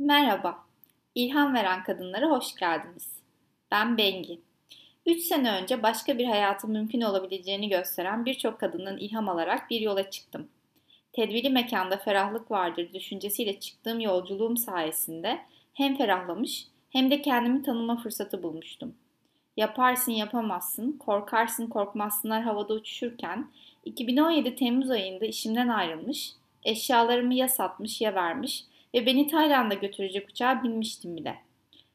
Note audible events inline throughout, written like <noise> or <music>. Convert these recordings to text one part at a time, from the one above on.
Merhaba, İlham Veren Kadınlara hoş geldiniz. Ben Bengi. 3 sene önce başka bir hayatın mümkün olabileceğini gösteren birçok kadının ilham alarak bir yola çıktım. Tedbiri mekanda ferahlık vardır düşüncesiyle çıktığım yolculuğum sayesinde hem ferahlamış hem de kendimi tanıma fırsatı bulmuştum. Yaparsın yapamazsın, korkarsın korkmazsınlar havada uçuşurken 2017 Temmuz ayında işimden ayrılmış, eşyalarımı ya satmış ya vermiş ve beni Tayland'a götürecek uçağa binmiştim bile.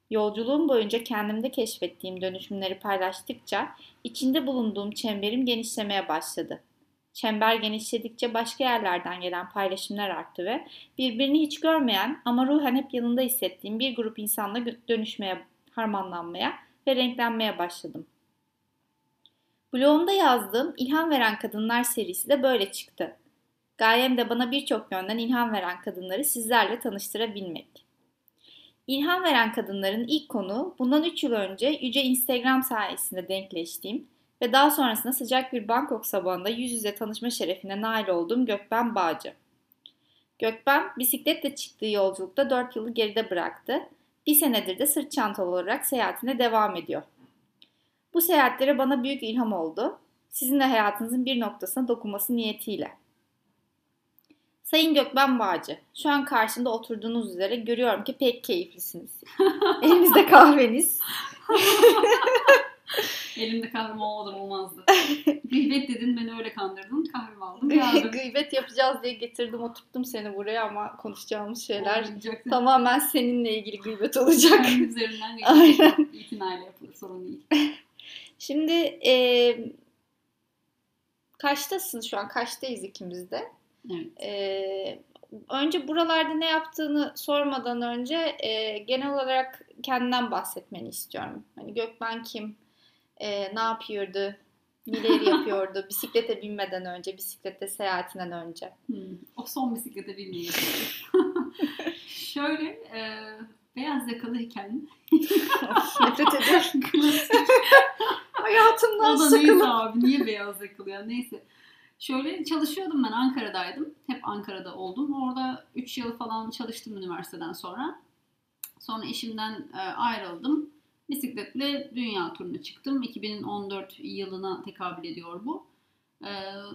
Yolculuğum boyunca kendimde keşfettiğim dönüşümleri paylaştıkça içinde bulunduğum çemberim genişlemeye başladı. Çember genişledikçe başka yerlerden gelen paylaşımlar arttı ve birbirini hiç görmeyen ama ruhen hep yanında hissettiğim bir grup insanla dönüşmeye, harmanlanmaya ve renklenmeye başladım. Blogumda yazdığım İlham Veren Kadınlar serisi de böyle çıktı. Gayem de bana birçok yönden ilham veren kadınları sizlerle tanıştırabilmek. İlham veren kadınların ilk konu bundan 3 yıl önce Yüce Instagram sayesinde denkleştiğim ve daha sonrasında sıcak bir Bangkok sabahında yüz yüze tanışma şerefine nail olduğum Gökben Bağcı. Gökben bisikletle çıktığı yolculukta 4 yılı geride bıraktı. Bir senedir de sırt çantalı olarak seyahatine devam ediyor. Bu seyahatlere bana büyük ilham oldu. Sizin de hayatınızın bir noktasına dokunması niyetiyle. Sayın Gökben Bağcı, şu an karşımda oturduğunuz üzere görüyorum ki pek keyiflisiniz. <laughs> Elinizde kahveniz. <laughs> Elimde kahvem olmadan olmazdı. <laughs> Gıybet dedin beni öyle kandırdın. Kahvemi aldım geldim. Gıybet yapacağız diye getirdim oturttum seni buraya ama konuşacağımız şeyler Olmayacaktı. tamamen seninle ilgili gıybet olacak. Kendi üzerinden Aynen. itinayla yapılır sorun değil. Şimdi e, kaçtasın şu an? Kaçtayız ikimiz de? Evet. E, önce buralarda ne yaptığını sormadan önce e, genel olarak kendinden bahsetmeni istiyorum. Hani Gökben kim? E, ne yapıyordu? Neler <laughs> yapıyordu? Bisiklete binmeden önce, bisiklete seyahatinden önce. Hmm. O son bisiklete binmeyi <laughs> Şöyle e, beyaz yakalı hikayen. Nefret. <laughs> Klasik. Hayatımdan o da neyse sıkılıp. abi niye beyaz yakalı ya neyse. Şöyle çalışıyordum ben Ankara'daydım. Hep Ankara'da oldum. Orada 3 yıl falan çalıştım üniversiteden sonra. Sonra işimden e, ayrıldım. Bisikletle dünya turuna çıktım. 2014 yılına tekabül ediyor bu. E,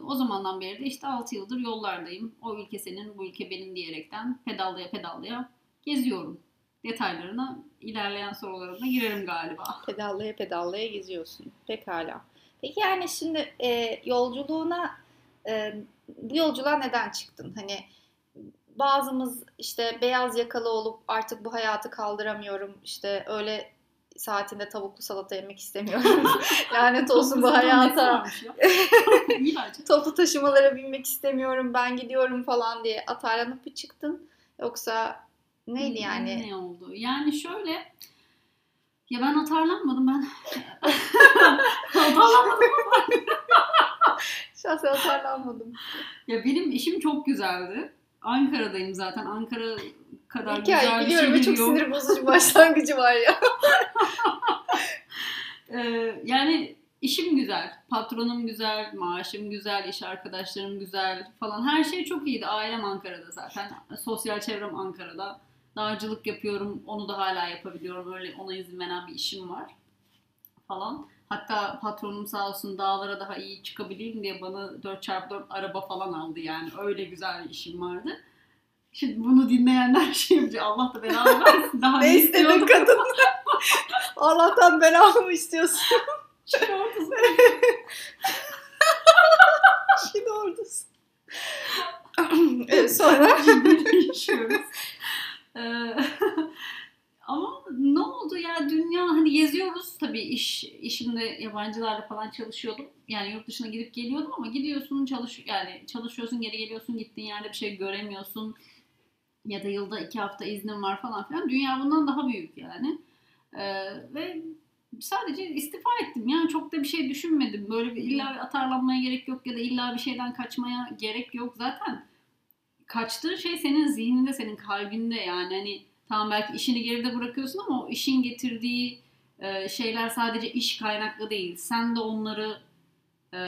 o zamandan beri de işte 6 yıldır yollardayım. O ülke senin, bu ülke benim diyerekten pedallaya pedallaya geziyorum. Detaylarına ilerleyen sorularına girerim galiba. Pedallaya pedallaya geziyorsun. Pekala. Peki yani şimdi e, yolculuğuna e, bu yolculuğa neden çıktın? Hani bazımız işte beyaz yakalı olup artık bu hayatı kaldıramıyorum. işte öyle saatinde tavuklu salata yemek istemiyorum. <laughs> Lanet olsun bu hayata. <laughs> Toplu taşımalara binmek istemiyorum. Ben gidiyorum falan diye atarlanıp mı çıktın? Yoksa neydi yani? Ne oldu? Yani şöyle ya ben atarlanmadım ben. atarlanmadım. <laughs> Şahsen atarlanmadım. Ya benim işim çok güzeldi. Ankara'dayım zaten. Ankara kadar Hikaye güzel bir ve şehir çok yok. sinir bozucu başlangıcı var ya. <laughs> Ee, yani işim güzel, patronum güzel, maaşım güzel, iş arkadaşlarım güzel falan. Her şey çok iyiydi. Ailem Ankara'da zaten. Sosyal çevrem Ankara'da. Dağcılık yapıyorum. Onu da hala yapabiliyorum. Öyle ona izin veren bir işim var falan. Hatta patronum sağ olsun dağlara daha iyi çıkabileyim diye bana 4x4 araba falan aldı yani. Öyle güzel bir işim vardı. Şimdi bunu dinleyenler <laughs> şey yapacak. Allah da belanı versin. Daha ne istedin kadın? <laughs> Allah'tan belamı mı istiyorsun? Şimdi ortası. Şimdi oradasın. evet, sonra? Ee, <laughs> ama ne oldu ya dünya hani geziyoruz tabii iş işimde yabancılarla falan çalışıyordum. Yani yurt dışına gidip geliyordum ama gidiyorsun çalış yani çalışıyorsun geri geliyorsun gittiğin yerde bir şey göremiyorsun. Ya da yılda iki hafta iznin var falan filan. Dünya bundan daha büyük yani. Ee, ve sadece istifa ettim. Yani çok da bir şey düşünmedim. Böyle bir illa bir atarlanmaya gerek yok ya da illa bir şeyden kaçmaya gerek yok. Zaten kaçtığın şey senin zihninde, senin kalbinde yani. Hani tamam belki işini geride bırakıyorsun ama o işin getirdiği e, şeyler sadece iş kaynaklı değil. Sen de onları e,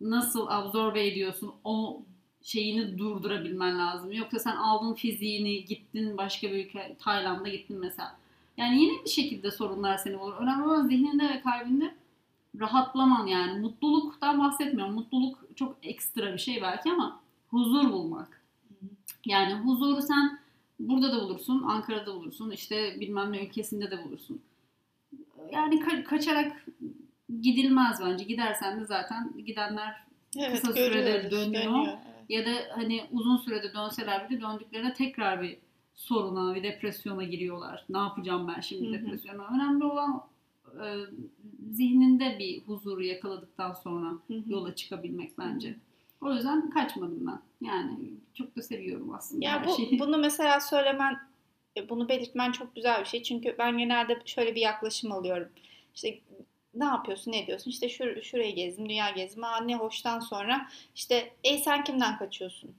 nasıl absorbe ediyorsun, o şeyini durdurabilmen lazım. Yoksa sen aldın fiziğini, gittin başka bir ülke, Tayland'a gittin mesela. Yani yine bir şekilde sorunlar seni bulur. Önemli olan zihninde ve kalbinde rahatlaman yani. Mutluluktan bahsetmiyorum. Mutluluk çok ekstra bir şey belki ama huzur bulmak. Yani huzuru sen burada da bulursun, Ankara'da bulursun, işte bilmem ne ülkesinde de bulursun. Yani ka- kaçarak gidilmez bence. Gidersen de zaten gidenler Evet, Kısa sürede dönüyor. dönüyor, evet. ya da hani uzun sürede dönseler bile döndüklerinde tekrar bir soruna, bir depresyona giriyorlar. Ne yapacağım ben şimdi depresyona? Önemli olan e, zihninde bir huzuru yakaladıktan sonra Hı hı. yola çıkabilmek bence. O yüzden kaçmadım ben. Yani çok da seviyorum aslında Ya her bu, şeyi. bunu mesela söylemen, e, bunu belirtmen çok güzel bir şey. Çünkü ben genelde şöyle bir yaklaşım alıyorum. İşte ne yapıyorsun, ne diyorsun? İşte şur şurayı gezdim, dünya gezdim. Aa ne hoştan sonra işte ey sen kimden kaçıyorsun?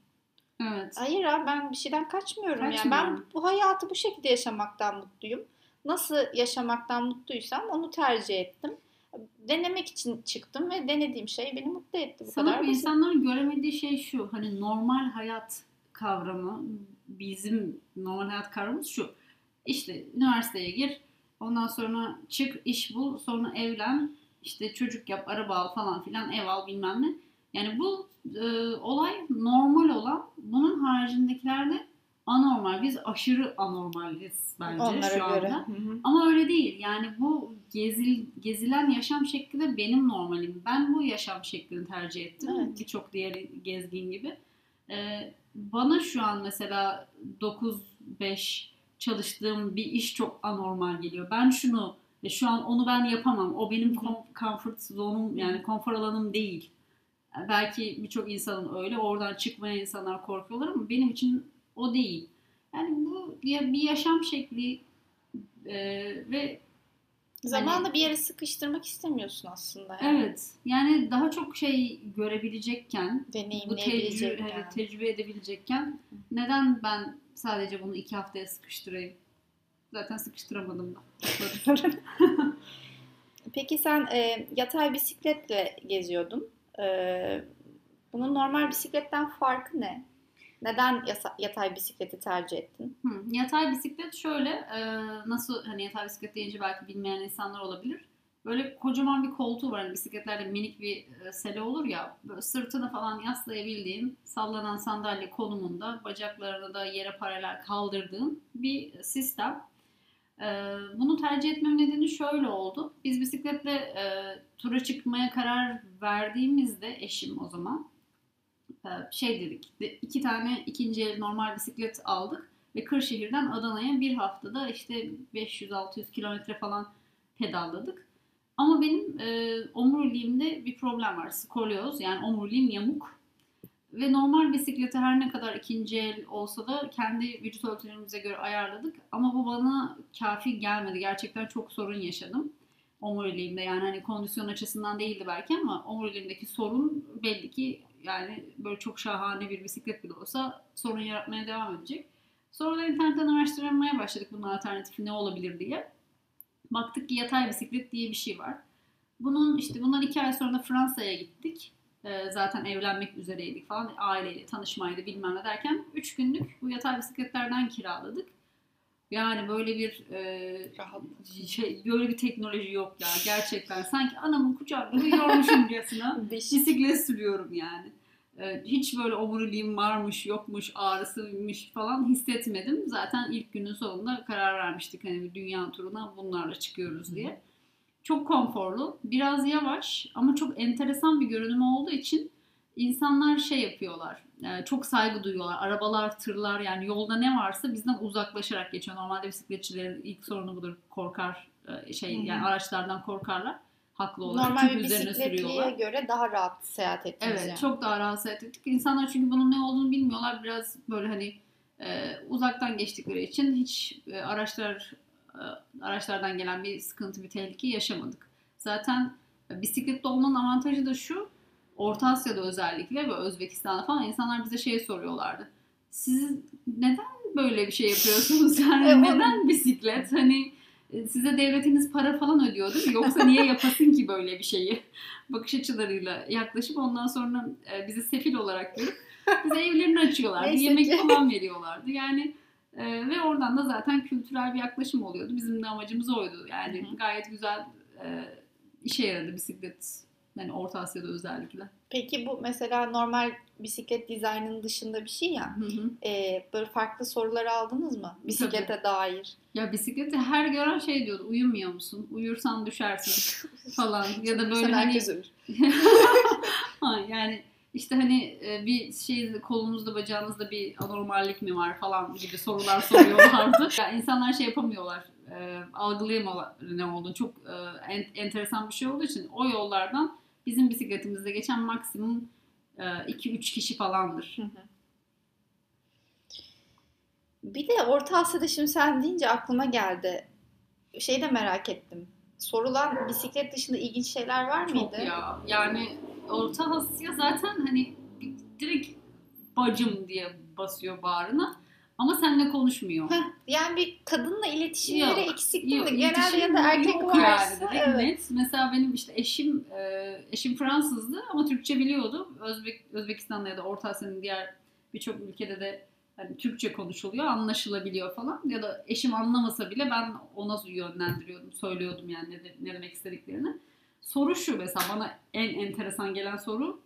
Evet. Hayır abi ben bir şeyden kaçmıyorum ya. Ben Kaçmıyorum. bu hayatı bu şekilde yaşamaktan mutluyum. Nasıl yaşamaktan mutluysam onu tercih ettim. Denemek için çıktım ve denediğim şey beni mutlu etti. Bu kadar Sanırım basit. insanların göremediği şey şu. Hani normal hayat kavramı bizim normal hayat kavramımız şu. İşte üniversiteye gir. Ondan sonra çık iş bul. Sonra evlen. işte çocuk yap, araba al falan filan ev al bilmem ne. Yani bu e, olay normal olan bunun haricindekiler de anormal. Biz aşırı anormaliz bence Onlara şu anda. göre. Hı hı. Ama öyle değil. Yani bu gezil, gezilen yaşam şekli de benim normalim. Ben bu yaşam şeklini tercih ettim. Evet. Birçok diğer gezgin gibi. Ee, bana şu an mesela 9-5 çalıştığım bir iş çok anormal geliyor. Ben şunu ve şu an onu ben yapamam. O benim comfort zone'um yani konfor alanım değil. Belki birçok insanın öyle. Oradan çıkmaya insanlar korkuyorlar ama benim için o değil. Yani bu bir yaşam şekli e, ve Zamanla bir yere sıkıştırmak istemiyorsun aslında. Yani. evet yani daha çok şey görebilecekken bu tecrübe, evet, tecrübe edebilecekken neden ben sadece bunu iki haftaya sıkıştırayım? Zaten sıkıştıramadım da. <laughs> Peki sen e, yatay bisikletle geziyordun. E, bunun normal bisikletten farkı ne? Neden yatay bisikleti tercih ettin? Hı, yatay bisiklet şöyle e, nasıl hani yatay bisiklet deyince belki bilmeyen insanlar olabilir. Böyle kocaman bir koltuğu var. Hani bisikletlerde minik bir e, sele olur ya. Böyle sırtını falan yaslayabildiğin, sallanan sandalye konumunda, bacaklarını da yere paralel kaldırdığın bir sistem. E, bunu tercih etmem nedeni şöyle oldu. Biz bisikletle e, tura çıkmaya karar verdiğimizde eşim o zaman şey dedik. de- iki tane ikinci el normal bisiklet aldık ve Kırşehir'den Adana'ya bir haftada işte 500-600 kilometre falan pedalladık. Ama benim e, omuriliğimde bir problem var. Skolyoz yani omuriliğim yamuk. Ve normal bisikleti her ne kadar ikinci el olsa da kendi vücut ölçülerimize göre ayarladık. Ama bu bana kafi gelmedi. Gerçekten çok sorun yaşadım omuriliğimde. Yani hani kondisyon açısından değildi belki ama omuriliğimdeki sorun belli ki yani böyle çok şahane bir bisiklet bile olsa sorun yaratmaya devam edecek. Sonra da internetten araştırmaya başladık bunun alternatifi ne olabilir diye. Baktık ki yatay bisiklet diye bir şey var. Bunun işte bundan iki ay sonra da Fransa'ya gittik. Ee, zaten evlenmek üzereydik falan. Aileyle tanışmaydı bilmem ne derken. Üç günlük bu yatay bisikletlerden kiraladık. Yani böyle bir e, şey, böyle bir teknoloji yok ya gerçekten. Sanki anamın kucağında uyuyormuşumcasına <laughs> bisiklet sürüyorum yani. Ee, hiç böyle omuriliğim varmış, yokmuş, ağrısıymış falan hissetmedim. Zaten ilk günün sonunda karar vermiştik hani bir dünya turuna bunlarla çıkıyoruz diye. Çok konforlu, biraz yavaş ama çok enteresan bir görünümü olduğu için insanlar şey yapıyorlar. e, Çok saygı duyuyorlar. Arabalar, tırlar yani yolda ne varsa bizden uzaklaşarak geçiyor. Normalde bisikletçilerin ilk sorunu budur. Korkar e, şey Hı hı. yani araçlardan korkarlar. Haklı olarak. Normal Tüp bir bisikletliye göre daha rahat seyahat ettiniz Evet yani. çok daha rahatsız ettik. İnsanlar çünkü bunun ne olduğunu bilmiyorlar. Biraz böyle hani e, uzaktan geçtikleri için hiç e, araçlar e, araçlardan gelen bir sıkıntı, bir tehlike yaşamadık. Zaten e, bisikletli olmanın avantajı da şu. Orta Asya'da özellikle ve Özbekistan'da falan insanlar bize şey soruyorlardı. Siz neden böyle bir şey yapıyorsunuz? <laughs> Yani E, o- neden bisiklet? Hani e, size devletiniz para falan ödüyor değil mi? Yoksa niye yapasın ki böyle bir şeyi? <laughs> Bakış açılarıyla yaklaşıp ondan sonra e, bizi sefil olarak görüp bize evlerini açıyorlardı. Neyse yemek ki. falan <laughs> veriyorlardı. Yani e, ve oradan da zaten kültürel bir yaklaşım oluyordu. Bizim de amacımız oydu. Yani hı. gayet güzel e, işe yaradı bisiklet. Yani Orta Asya'da özellikle. Peki bu mesela normal bisiklet dizaynının dışında bir şey ya. Hı hı. Ee, böyle farklı sorular aldınız mı? Bisiklete dair. Ya bisikleti her gören şey diyordu. Uyumuyor musun? Uyursan düşersin <laughs> falan. Ya da böyle Sen hani. <laughs> Ha, yani işte hani e, bir şey kolunuzda bacağınızda bir anormallik mi var falan gibi sorular soruyorlardı. <laughs> ya insanlar şey yapamıyorlar. E, algılayamıyorlar ne olduğunu. Çok e, en- enteresan bir şey olduğu için o yollardan bizim bisikletimizde geçen maksimum 2-3 kişi falandır. Hı hı. Bir de Orta Asya'da şimdi sen deyince aklıma geldi. Şey de merak ettim. Sorulan bisiklet dışında ilginç şeyler var mıydı? Çok ya. Yani Orta Asya zaten hani direkt bacım diye basıyor bağrına. Ama seninle konuşmuyor. Heh, yani bir kadınla iletişimleri Yok, eksik değil Yok? Genelde ya da erkek yok varsa yani, evet. net. Mesela benim işte eşim e, eşim Fransızdı ama Türkçe biliyordu. Özbek Özbekistan'da ya da Orta Asya'nın diğer birçok ülkede de hani Türkçe konuşuluyor, anlaşılabiliyor falan. Ya da eşim anlamasa bile ben ona yönlendiriyordum, söylüyordum yani ne, de- ne demek istediklerini. Soru şu mesela bana en enteresan gelen soru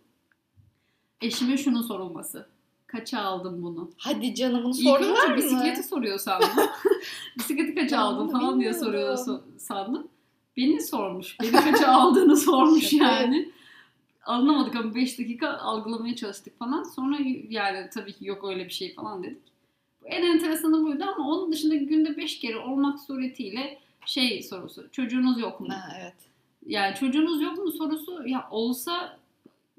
eşime şunun sorulması. Kaça aldın bunu? Hadi canım bunu önce mı? bisikleti soruyor sandım. <laughs> bisikleti kaça aldın falan diye soruyor sandım. Beni sormuş. Beni kaça <laughs> aldığını sormuş yani. Anlamadık ama 5 dakika algılamaya çalıştık falan. Sonra yani tabii ki yok öyle bir şey falan dedik. En enteresanı buydu ama onun dışında günde 5 kere olmak suretiyle şey sorusu. Çocuğunuz yok mu? Ha, evet. Yani çocuğunuz yok mu sorusu ya olsa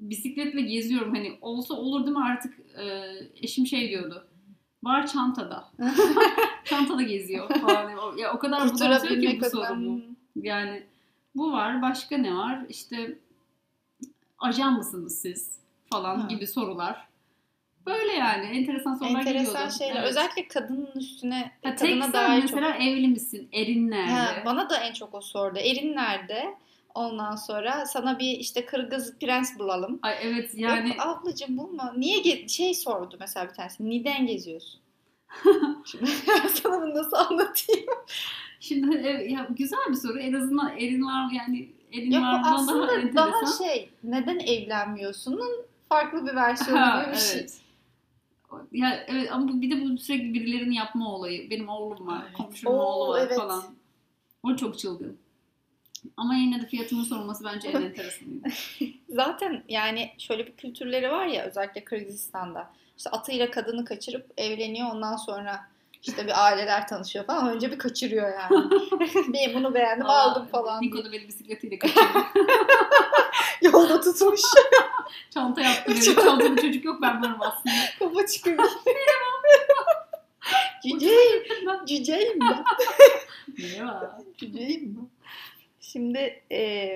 bisikletle geziyorum. Hani olsa olur değil mi artık? E, eşim şey diyordu. Var çantada. <laughs> Çantada geziyor falan. Ya o kadar bunaltıyor ki bu soru bu. yani bu var başka ne var? İşte ajan mısınız siz falan Ha. gibi sorular. Böyle yani enteresan sorular Enteresan geliyordu şeyler. Evet. Özellikle kadının üstüne, ha, kadına dair sen mesela evli misin? Erin nerede? Ha, bana da en çok o sordu. Erin nerede? Ondan sonra sana bir işte Kırgız prens bulalım. Ay evet yani Yok ablacığım bulma. Niye ge- şey sordu mesela bir tanesi. Neden geziyorsun? <laughs> Şimdi <laughs> sana bunu nasıl anlatayım? Şimdi evet, ya güzel bir soru. En azından erin var yani erin Yok daha aslında enteresan. daha şey neden evlenmiyorsunun farklı bir versiyonu gibi bir şey. evet. Ya evet ama bu- bir de bu sürekli birilerinin yapma olayı. Benim oğlum var, Evet. komşunun Oo, oğlu var evet. falan. O çok çılgın. Ama yine de fiyatının sorulması bence <laughs> en enteresanıydı. Zaten yani şöyle bir kültürleri var ya özellikle Kırgızistan'da. İşte atıyla kadını kaçırıp evleniyor ondan sonra işte bir aileler tanışıyor falan. Önce bir kaçırıyor yani. <laughs> ben bunu beğendim aldım falan. diye. Niko da beni bisikletiyle kaçırdı. <laughs> Yolda tutmuş. Çanta yaptı beni. Çantalı çocuk yok ben varım aslında. Kafa çıkıyor. Cüceyim. Cüceyim ben. Cüceyim ben. Şimdi e,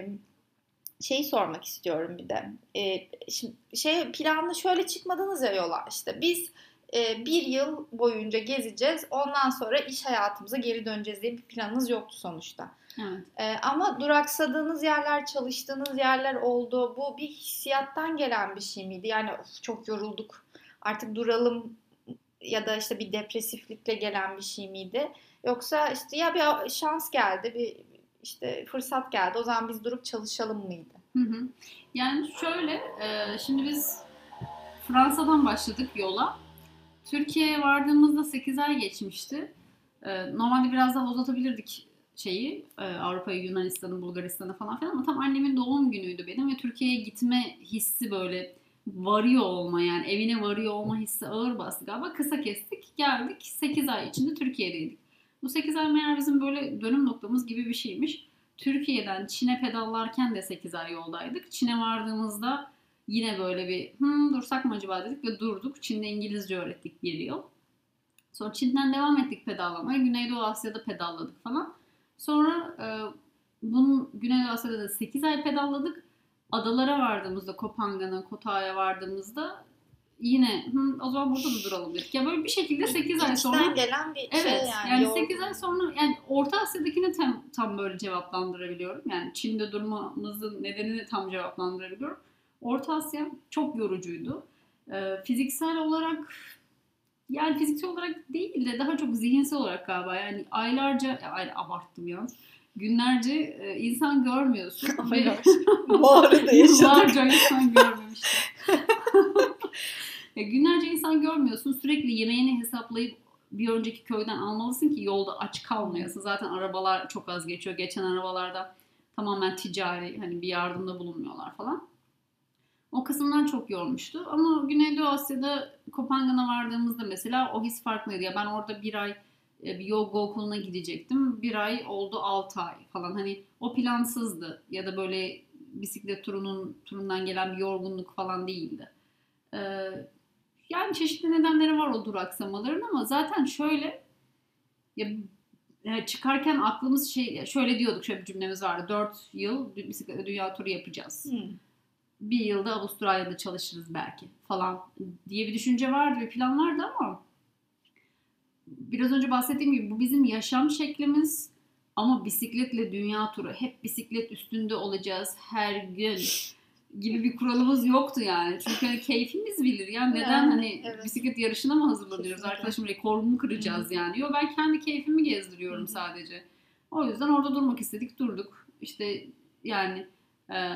şey sormak istiyorum bir de. E, şimdi şey planlı şöyle çıkmadınız ya yola. İşte biz e, bir yıl boyunca gezeceğiz. Ondan sonra iş hayatımıza geri döneceğiz diye bir planınız yoktu sonuçta. Evet. E, ama duraksadığınız yerler, çalıştığınız yerler oldu. Bu bir hissiyattan gelen bir şey miydi? Yani "Of, çok yorulduk artık duralım ya da işte bir depresiflikle gelen bir şey miydi? Yoksa işte ya bir şans geldi, bir işte fırsat geldi. O zaman biz durup çalışalım mıydı? Hı hı. Yani şöyle, e, şimdi biz Fransa'dan başladık yola. Türkiye'ye vardığımızda 8 ay geçmişti. E, normalde biraz daha uzatabilirdik şeyi, e, Avrupa'yı, Yunanistan'ı, Bulgaristan'ı falan filan ama tam annemin doğum günüydü benim ve Türkiye'ye gitme hissi böyle varıyor olma yani evine varıyor olma hissi ağır bastı galiba. Kısa kestik, geldik 8 ay içinde Türkiye'deydik. Bu 8 ay meğer bizim böyle dönüm noktamız gibi bir şeymiş. Türkiye'den Çin'e pedallarken de 8 ay yoldaydık. Çin'e vardığımızda yine böyle bir hmm, dursak mı acaba dedik ve durduk. Çin'de İngilizce öğrettik bir yıl. Sonra Çin'den devam ettik pedallamaya. Güneydoğu Asya'da pedalladık falan. Sonra e, bunun Güneydoğu Asya'da da 8 ay pedalladık. Adalara vardığımızda, Kopangan'a, Kota'ya vardığımızda yine Hı, o zaman burada da duralım dedik. Ya böyle bir şekilde 8 ay sonra gelen bir şey Evet yani. yani, yol- 8 ay sonra yani Orta Asya'dakini tam, tam böyle cevaplandırabiliyorum. Yani Çin'de durmamızın nedenini tam cevaplandırabiliyorum. Orta Asya çok yorucuydu. Ee, fiziksel olarak yani fiziksel olarak değil de daha çok zihinsel olarak galiba. Yani aylarca, ay- abarttım ya. Günlerce e, insan görmüyorsun. Yavaş. Bu arada <laughs> yaşadık. Yıllarca insan görmemiştim. <laughs> Ya günlerce insan görmüyorsun. Sürekli yemeğini hesaplayıp bir önceki köyden almalısın ki yolda aç kalmayasın. Zaten arabalar çok az geçiyor. Geçen arabalarda tamamen ticari hani bir yardımda bulunmuyorlar falan. O kısımdan çok yormuştu. Ama Güneydoğu Asya'da Kopangan'a vardığımızda mesela o his farklıydı. Ya ben orada bir ay e, bir yoga okuluna gidecektim. Bir ay oldu 6 ay falan. Hani o plansızdı. Ya da böyle bisiklet turunun turundan gelen bir yorgunluk falan değildi. Ee, yani çeşitli nedenleri var o duraksamaların ama zaten şöyle ya e, çıkarken aklımız şey şöyle diyorduk şöyle bir cümlemiz vardı. 4 yıl bisikletle dünya turu yapacağız. Hı. Bir yılda Avustralya'da çalışırız belki falan diye bir düşünce vardı bir plan vardı ama biraz önce bahsettiğim gibi bu bizim yaşam şeklimiz ama bisikletle dünya turu hep bisiklet üstünde olacağız her gün gibi bir kuralımız yoktu yani. Çünkü hani keyfimiz bilir ya neden Yani, hani evet. bisiklet yarışına mı hazırlanıyoruz Kesinlikle. arkadaşım rekorumu kıracağız yani. Yo ben kendi keyfimi gezdiriyorum Hı hı. sadece. O yüzden orada durmak istedik durduk. İşte yani e,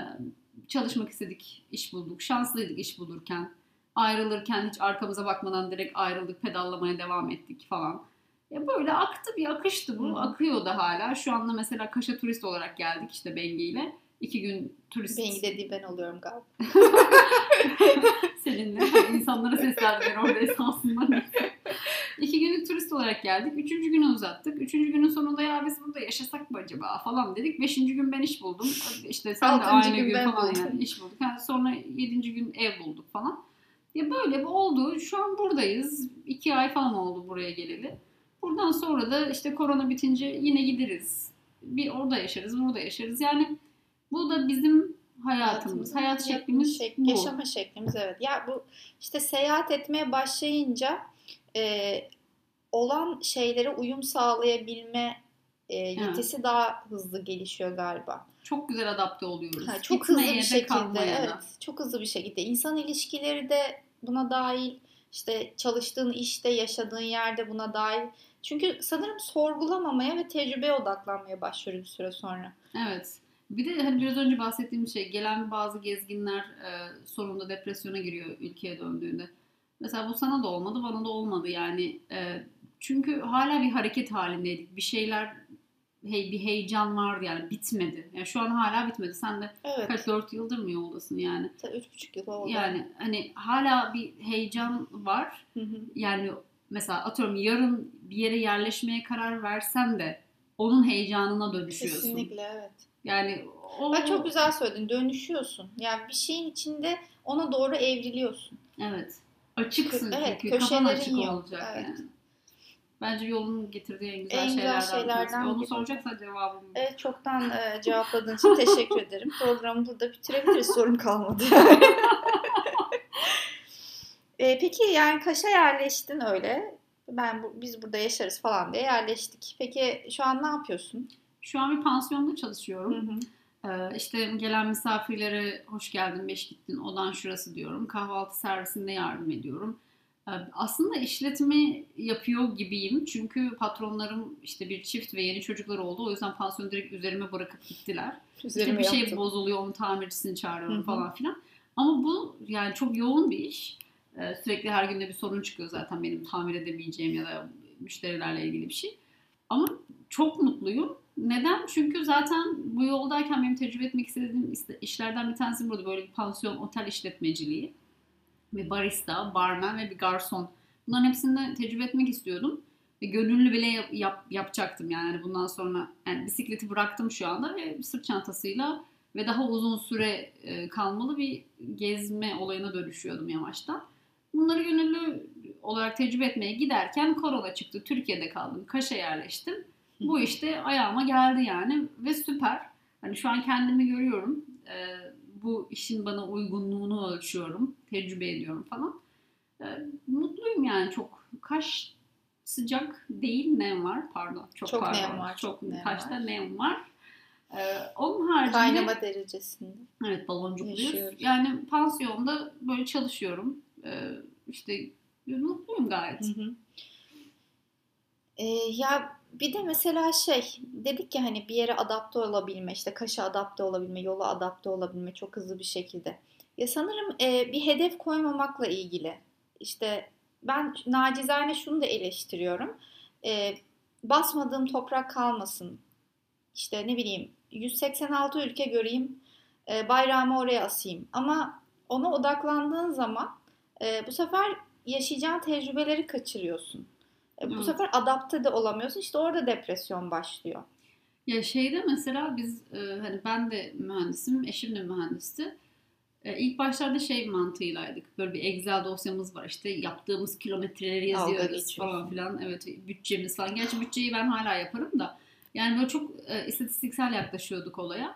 çalışmak istedik iş bulduk. Şanslıydık iş bulurken. Ayrılırken hiç arkamıza bakmadan direkt ayrıldık pedallamaya devam ettik falan. Ya böyle aktı bir akıştı bu. Hı hı. Akıyor da hala. Şu anda mesela Kaş'a turist olarak geldik işte Bengi ile. İki gün turist Bengi dediği ben oluyorum galiba. <laughs> seninle. İnsanlara seslendim ben orada esasında. İki günlük turist olarak geldik. Üçüncü günü uzattık. Üçüncü günün sonunda ya biz burada yaşasak mı acaba falan dedik. Beşinci gün ben iş buldum. İşte sen de Altıncı aynı gün gün, falan buldum. yani iş bulduk. Yani sonra yedinci gün ev bulduk falan. Ya böyle bir oldu. Şu an buradayız. İki ay falan oldu buraya geleli. Buradan sonra da işte korona bitince yine gideriz. Bir orada yaşarız, burada yaşarız. Yani bu da bizim hayatımız, hayat şeklimiz şek- bu. Yaşama şeklimiz evet. Ya bu işte seyahat etmeye başlayınca e, olan şeylere uyum sağlayabilme e, yetisi daha hızlı gelişiyor galiba. Çok güzel adapte oluyoruz. Ha, çok Gitmeye hızlı bir de şekilde da. evet çok hızlı bir şekilde insan ilişkileri de buna dahil işte çalıştığın işte yaşadığın yerde buna dahil çünkü sanırım sorgulamamaya ve tecrübeye odaklanmaya başlıyor bir süre sonra. Evet. Bir de hani biraz önce bahsettiğim şey gelen bazı gezginler e, sonunda depresyona giriyor ülkeye döndüğünde. Mesela bu sana da olmadı, bana da olmadı yani. E, çünkü hala bir hareket halindeydik. Bir şeyler hey, bir heyecan vardı yani bitmedi. Yani şu an hala bitmedi. Sen de Evet. kaç dört yıldır mı yoldasın yani? ta Üç buçuk yıl oldu. Yani hani hala bir heyecan var. Hı hı. Yani mesela atıyorum yarın bir yere yerleşmeye karar versen de onun heyecanına dönüşüyorsun. Kesinlikle evet. Yani o Bak çok güzel söyledin. Dönüşüyorsun. Yani bir şeyin içinde ona doğru evriliyorsun. Evet. Açıksın Evet, çünkü kafan açık yok. olacak Evet. yani. Bence yolun getirdiği en güzel En güzel şeylerden, şeylerden. Onu biri. soracaksan cevabım. Evet çoktan e, cevapladığın için teşekkür ederim. <laughs> Programı burada bitirebiliriz. Sorum kalmadı. <laughs> E, peki yani Kaş'a yerleştin öyle. Ben bu, biz burada yaşarız falan diye yerleştik. Peki şu an ne yapıyorsun? Şu an bir pansiyonda Hı çalışıyorum. hı. Ee, işte gelen misafirlere hoş geldin, beş gittin, odan şurası diyorum. Kahvaltı servisinde yardım ediyorum. Ee, aslında işletme yapıyor gibiyim. Çünkü patronlarım işte bir çift ve yeni çocuklar oldu. O yüzden pansiyonu direkt üzerime bırakıp gittiler. İşte Üzerime bir şey yaptım. bozuluyor, onun tamircisini çağırıyorum Hı hı. falan filan. Ama bu yani çok yoğun bir iş. Ee, sürekli her günde bir sorun çıkıyor zaten benim tamir edemeyeceğim ya da müşterilerle ilgili bir şey. Ama çok mutluyum. Neden? Çünkü zaten bu yoldayken benim tecrübe etmek istediğim iste- işlerden bir tanesi burada böyle bir pansiyon, otel işletmeciliği. Bir barista, barman ve bir garson. Bunların hepsini tecrübe etmek istiyordum. Ve gönüllü bile yap- yap- yapacaktım yani Hani bundan sonra. Yani bisikleti bıraktım şu anda ve sırt çantasıyla ve daha uzun süre e, kalmalı bir gezme olayına dönüşüyordum yavaştan. Bunları gönüllü olarak tecrübe etmeye giderken korona çıktı. Türkiye'de kaldım. Kaş'a yerleştim. Bu işte ayağıma geldi yani ve süper. Hani şu an kendimi görüyorum. Ee, bu işin bana uygunluğunu ölçüyorum. Tecrübe ediyorum falan. E, mutluyum yani çok. Kaş sıcak değil nem var pardon. Çok, Çok pardon. nem var, Çok, çok nem kaşta var. nem var. E, onun haricinde Kaynama derecesinde. evet baloncukluyuz. Yani pansiyonda böyle çalışıyorum. E, işte mutluyum gayet. Hı hı. Ee, ya bir de mesela şey dedik ya hani bir yere adapte olabilme işte kaşa adapte olabilme yola adapte olabilme çok hızlı bir şekilde. Ya sanırım e, bir hedef koymamakla ilgili. İşte ben nacizane şunu da eleştiriyorum. E, basmadığım toprak kalmasın. İşte ne bileyim 186 ülke göreyim e, bayrağımı oraya asayım. Ama ona odaklandığın zaman e, bu sefer yaşayacağın tecrübeleri kaçırıyorsun. E, Bu Evet. sefer adapte de olamıyorsun. İşte orada depresyon başlıyor. Ya şeyde mesela biz e, hani ben de mühendisim, eşim de mühendisti. E, ilk başlarda şey mantığıylaydık. Böyle bir Excel dosyamız var. İşte yaptığımız kilometreleri yazıyoruz falan filan. Evet bütçemiz falan. Gerçi bütçeyi ben hala yaparım da. Yani böyle çok e, istatistiksel yaklaşıyorduk olaya.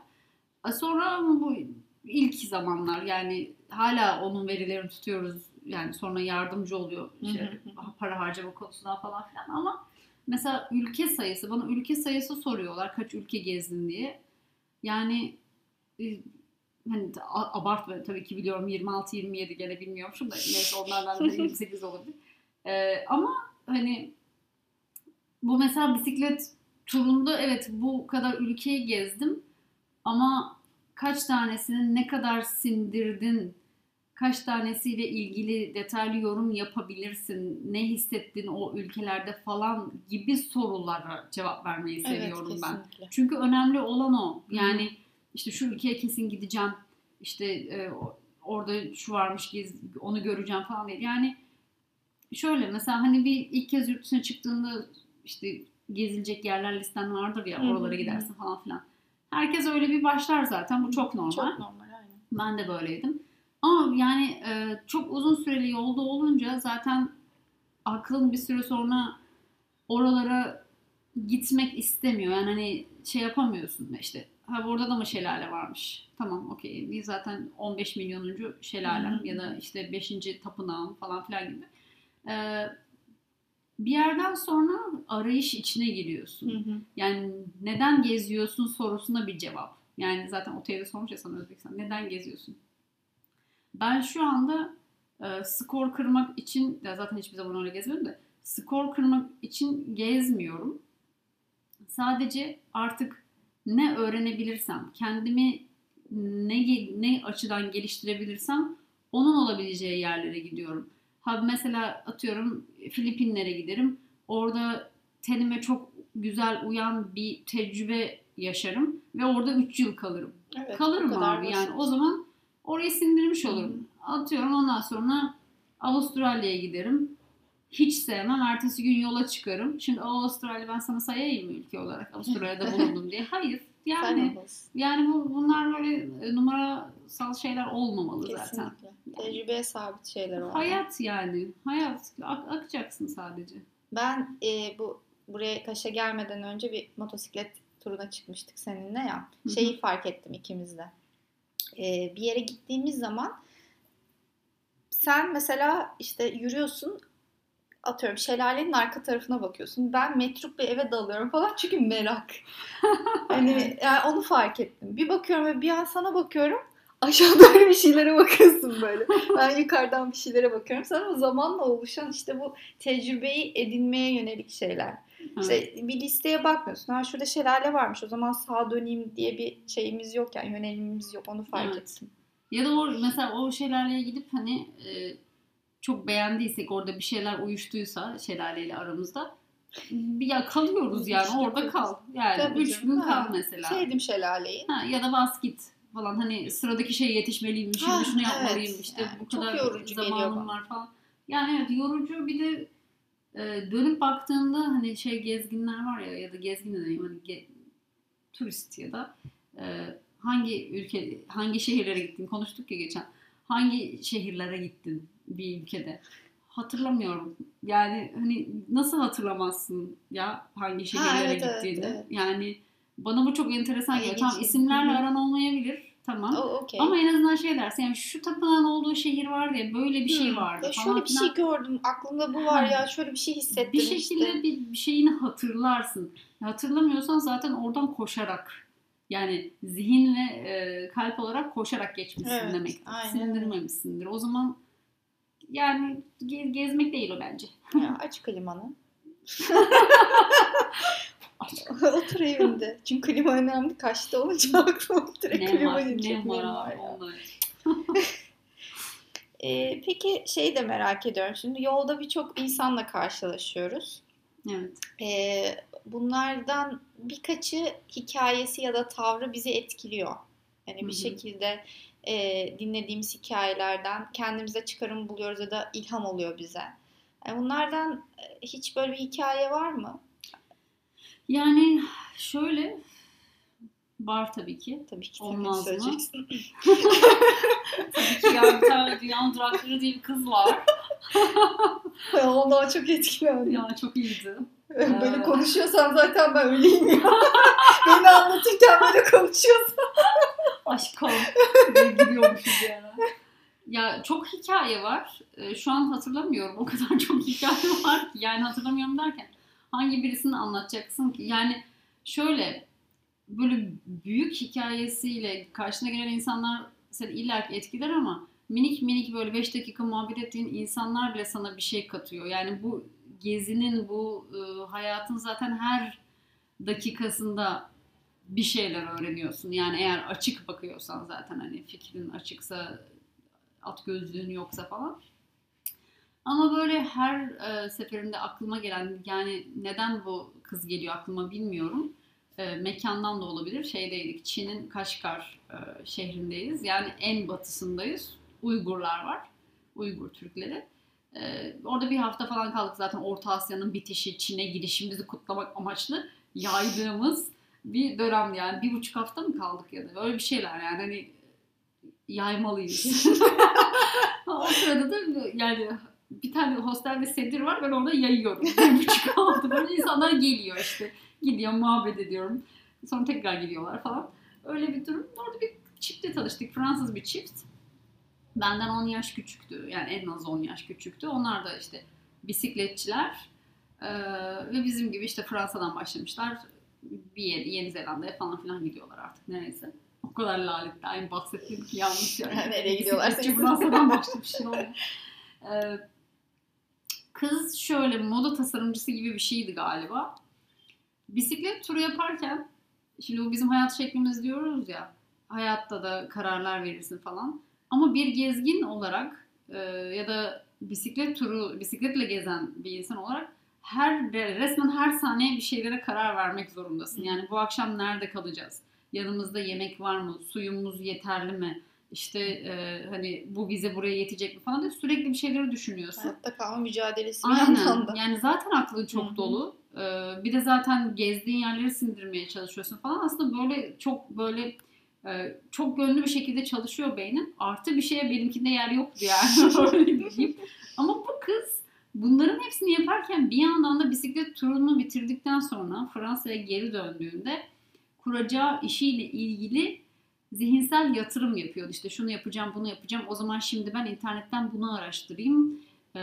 E, sonra bu ilk zamanlar yani hala onun verilerini tutuyoruz. Yani sonra yardımcı oluyor işte para harcama konusunda falan filan ama mesela ülke sayısı bana ülke sayısı soruyorlar kaç ülke gezdin diye. Yani e, hani abartma tabii ki biliyorum 26 27 gene bilmiyormuşum da neyse onlardan da <laughs> 28 olabilir. E, ama hani bu mesela bisiklet turunda evet bu kadar ülkeyi gezdim ama kaç tanesini ne kadar sindirdin kaç tanesiyle ilgili detaylı yorum yapabilirsin, ne hissettin o ülkelerde falan gibi sorulara cevap vermeyi seviyorum ben. kesinlikle. Çünkü önemli olan o. Yani işte şu ülkeye kesin gideceğim, işte e, orada şu varmış, gez, onu göreceğim falan değil. Yani şöyle mesela hani bir ilk kez yurt dışına çıktığında işte gezilecek yerler listen vardır ya Hı hı oralara gidersin falan filan. Herkes öyle bir başlar zaten. Bu çok normal. Çok normal aynen. Ben de böyleydim. Ama yani e, çok uzun süreli yolda olunca zaten aklın bir süre sonra oralara gitmek istemiyor. Yani hani şey yapamıyorsun işte. Ha burada da mı şelale varmış? Tamam okey. Bir zaten 15 milyonuncu şelalem ya da işte 5. tapınağım falan filan gibi. E, bir yerden sonra arayış içine giriyorsun. Hı hı. Yani neden geziyorsun sorusuna bir cevap. Yani zaten otelde sormuş ya sana Özbekistan. Neden geziyorsun? Ben şu anda e, skor kırmak için, ya zaten hiçbir zaman öyle gezmiyorum da skor kırmak için gezmiyorum. Sadece artık ne öğrenebilirsem, kendimi ne ne açıdan geliştirebilirsem onun olabileceği yerlere gidiyorum. Ha mesela atıyorum Filipinlere giderim. Orada tenime çok güzel uyan bir tecrübe yaşarım ve orada 3 yıl kalırım. Evet, kalırım abi basit. yani o zaman orayı sindirmiş olurum. Atıyorum ondan sonra Avustralya'ya giderim. Hiç sevmem. Ertesi gün yola çıkarım. Şimdi "Aa, Avustralya ben sana sayayım mı ülke olarak Avustralya'da <laughs> bulundum diye. Hayır. Yani yani bu bunlar böyle e, numarasal şeyler olmamalı zaten. Kesinlikle. Tecrübeye sabit şeyler o. Hayat yani. Hayat. Ak- akacaksın sadece. Ben e, bu buraya Kaş'a gelmeden önce bir motosiklet turuna çıkmıştık seninle ya. Şeyi fark ettim ikimiz de. E, bir yere gittiğimiz zaman sen mesela işte yürüyorsun atıyorum şelalenin arka tarafına bakıyorsun. Ben metruk bir eve dalıyorum falan çünkü merak. <laughs> hani yani onu fark ettim. Bir bakıyorum ve bir an sana bakıyorum. Aşağıda öyle bir şeylere bakıyorsun böyle. Ben yukarıdan bir şeylere bakıyorum. Sana zamanla oluşan işte bu tecrübeyi edinmeye yönelik şeyler. İşte bir listeye bakmıyorsun. Ha şurada şelale varmış. O zaman sağa döneyim diye bir şeyimiz yok yani yönelimimiz yok. Onu fark Evet. ettim. Ya da o mesela o şelaleye gidip hani e, çok beğendiysek orada bir şeyler uyuştuysa şelaleyle aramızda bir ya kalıyoruz yani İşte orada yapıyoruz. kal. Yani Tabii 3 canım, gün kal mesela. Sevdim şelaleyi. Ha, ya da bas git falan hani sıradaki şey yetişmeliyim şimdi şunu yapmalıyım evet. işte Yani bu kadar zamanım var falan. Yani evet yorucu bir de e, dönüp baktığında hani şey gezginler var ya ya da gezgin de diyeyim hani ge- turist ya da e, hangi ülke hangi şehirlere gittin? Konuştuk ya geçen. Hangi şehirlere gittin bir ülkede? Hatırlamıyorum. Yani hani nasıl hatırlamazsın ya hangi şehirlere evet, evet, gittiğini? evet. yani bana bu çok enteresan geliyor. Şey. isimlerle aran olmayabilir Tamam. O okey. Ama en azından şey dersin yani şu tapınağın olduğu şehir vardı ya böyle bir şey vardı Ya falan şöyle bir şey gördüm. Aklımda bu var Ha. ya. Şöyle bir şey hissettim bir şekilde işte. bir, bir şeyini hatırlarsın. Hatırlamıyorsan zaten oradan koşarak yani zihin ve e, kalp olarak koşarak geçmişsin Evet, demek. aynen. Sindirmemişsindir. O zaman yani ge- gezmek değil o bence. Ya aç klimanı. <laughs> <laughs> Otur evinde. Çünkü klima önemli. Kaçta olunca aklıma direkt ne klima deyince Ne var ya. <laughs> Ee, peki şey de merak ediyorum. Şimdi yolda birçok insanla karşılaşıyoruz. Evet. Ee, bunlardan birkaçı hikayesi ya da tavrı bizi etkiliyor. Yani Hı bir şekilde e, dinlediğimiz hikayelerden kendimize çıkarım buluyoruz ya da ilham oluyor bize. Yani bunlardan e, hiç böyle bir hikaye var mı? Yani şöyle var tabii ki. Tabii ki Olmaz tabii mı? Tabii ki ya bir tane Dünyanın Durakları diye bir kız var. <laughs> Ondan çok etkilendim. Ya çok iyiydi. Böyle Ee. konuşuyorsan zaten ben öyleyim ya. <laughs> Beni anlatırken böyle konuşuyorsun. Aşkım diye giriyormuşuz yani. Ya çok hikaye var. Ee, Şu an hatırlamıyorum. O kadar çok hikaye var ki. Yani hatırlamıyorum derken hangi birisini anlatacaksın ki? Yani şöyle böyle büyük hikayesiyle karşına gelen insanlar seni illa ki etkiler ama minik minik böyle 5 dakika muhabbet ettiğin insanlar bile sana bir şey katıyor. Yani bu gezinin, bu e, hayatın zaten her dakikasında bir şeyler öğreniyorsun. Yani eğer açık bakıyorsan zaten hani fikrin açıksa, at gözlüğün yoksa falan. Ama böyle her e, seferinde aklıma gelen yani neden bu kız geliyor aklıma bilmiyorum. E, mekandan da olabilir. Şeydeydik Çin'in Kaşgar e, şehrindeyiz. Yani en batısındayız. Uygurlar var. Uygur Türkleri. E, orada bir hafta falan kaldık zaten Orta Asya'nın bitişi, Çin'e girişimizi kutlamak amaçlı yaydığımız bir dönem yani. Bir buçuk hafta mı kaldık ya da öyle bir şeyler yani hani yaymalıyız. <laughs> o sırada da yani bir tane hostelde sedir var ben orada yayıyorum. <laughs> Bir buçuk hafta böyle insanlar geliyor işte. Gidiyor muhabbet ediyorum. Sonra tekrar gidiyorlar falan. Öyle bir durum. Orada bir çiftle tanıştık. Fransız bir çift. Benden 10 yaş küçüktü. Yani en az 10 yaş küçüktü. Onlar da işte bisikletçiler. Ee, ve bizim gibi işte Fransa'dan başlamışlar. Bir yere, Yeni Zelanda'ya falan filan gidiyorlar artık neyse. O kadar lalet aynı bahsettiğim ki yanlış yani. <laughs> Nereye gidiyorlar? Bisikletçi Fransa'dan başlamışlar oldu. Ee, kız şöyle moda tasarımcısı gibi bir şeydi galiba. Bisiklet turu yaparken şimdi bu bizim hayat şeklimiz diyoruz ya hayatta da kararlar verirsin falan. Ama bir gezgin olarak e, ya da bisiklet turu bisikletle gezen bir insan olarak her resmen her saniye bir şeylere karar vermek zorundasın. Yani bu akşam nerede kalacağız? Yanımızda yemek var mı? Suyumuz yeterli mi? İşte e, hani bu bize buraya yetecek mi falan diye sürekli bir şeyleri düşünüyorsun. Hayatta kalma mücadelesi bir Aynen. yandan da. Yani zaten aklın çok Hı hı. dolu. Ee, bir de zaten gezdiğin yerleri sindirmeye çalışıyorsun falan. Aslında böyle çok böyle e, çok gönlü bir şekilde çalışıyor beynin. Artı bir şeye benimkinde yer yoktu yani. <laughs> Ama bu kız bunların hepsini yaparken bir yandan da bisiklet turunu bitirdikten sonra Fransa'ya geri döndüğünde kuracağı işiyle ilgili zihinsel yatırım yapıyordu. İşte şunu yapacağım, bunu yapacağım. O zaman şimdi ben internetten bunu araştırayım. Ee,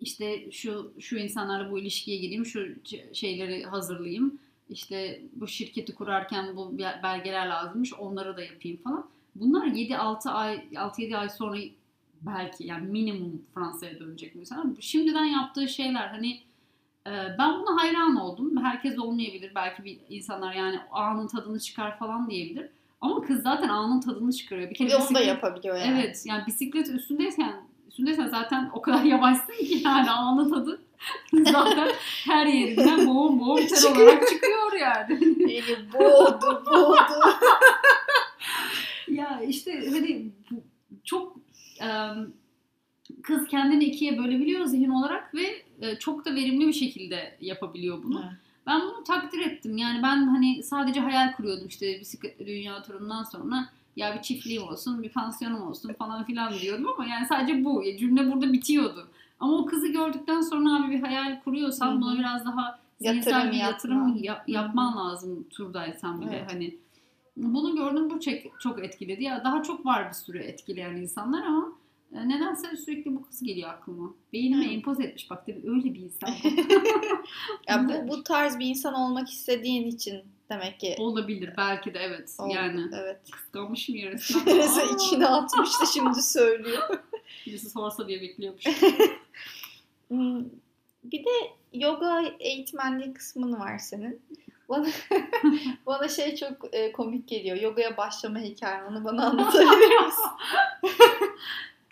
işte şu şu insanlarla bu ilişkiye gireyim, şu şeyleri hazırlayayım. İşte bu şirketi kurarken bu be- belgeler lazımmış, onları da yapayım falan. Bunlar 7-6 ay 6-7 ay sonra belki yani minimum Fransa'ya dönecek mesela. Şimdiden yaptığı şeyler hani ben buna hayran oldum. Herkes olmayabilir. Belki bir insanlar yani anın tadını çıkar falan diyebilir. Ama kız zaten anın tadını çıkarıyor. Bir kere de onu da bisiklet- yapabiliyor yani. Evet yani bisiklet üstündeyken üstündeysen zaten o kadar <laughs> yavaşsın ki yani anın tadı <laughs> zaten her yerinden boğum boğum ter olarak çıkıyor yani. Beni boğdu boğdu. ya işte hani çok kız kendini ikiye bölebiliyor zihin olarak ve e, çok da verimli bir şekilde yapabiliyor bunu. Ben bunu takdir ettim. Yani ben hani sadece hayal kuruyordum işte bisikletli dünya turundan sonra ya bir çiftliğim olsun, bir pansiyonum olsun falan filan diyordum ama yani sadece bu. Cümle burada bitiyordu. Ama o kızı gördükten sonra abi bir hayal kuruyorsan Hı hı. buna biraz daha Yatırım bir yatırım yap- yapman lazım turdaysan bir de Evet. hani Bunu gördüm bu çok, çok etkiledi. Ya daha çok var bir sürü etkileyen insanlar ama nedense sürekli bu kız geliyor aklıma. Beynime Hı. empoze etmiş bak tabii öyle bir insan. <laughs> Ya bu, bu tarz bir insan olmak istediğin için demek ki Olabilir belki de evet. oldu. Yani Evet. kıskanmışım yarısından. <laughs> Neresi Aa, içine atmıştı şimdi söylüyor. <laughs> Birisi sorsa diye bekliyormuş. Hmm, Bir de yoga eğitmenliği kısmın var senin. Bana, bana şey çok e, komik geliyor. Yogaya başlama hikayen. Onu bana anlatabilir misin?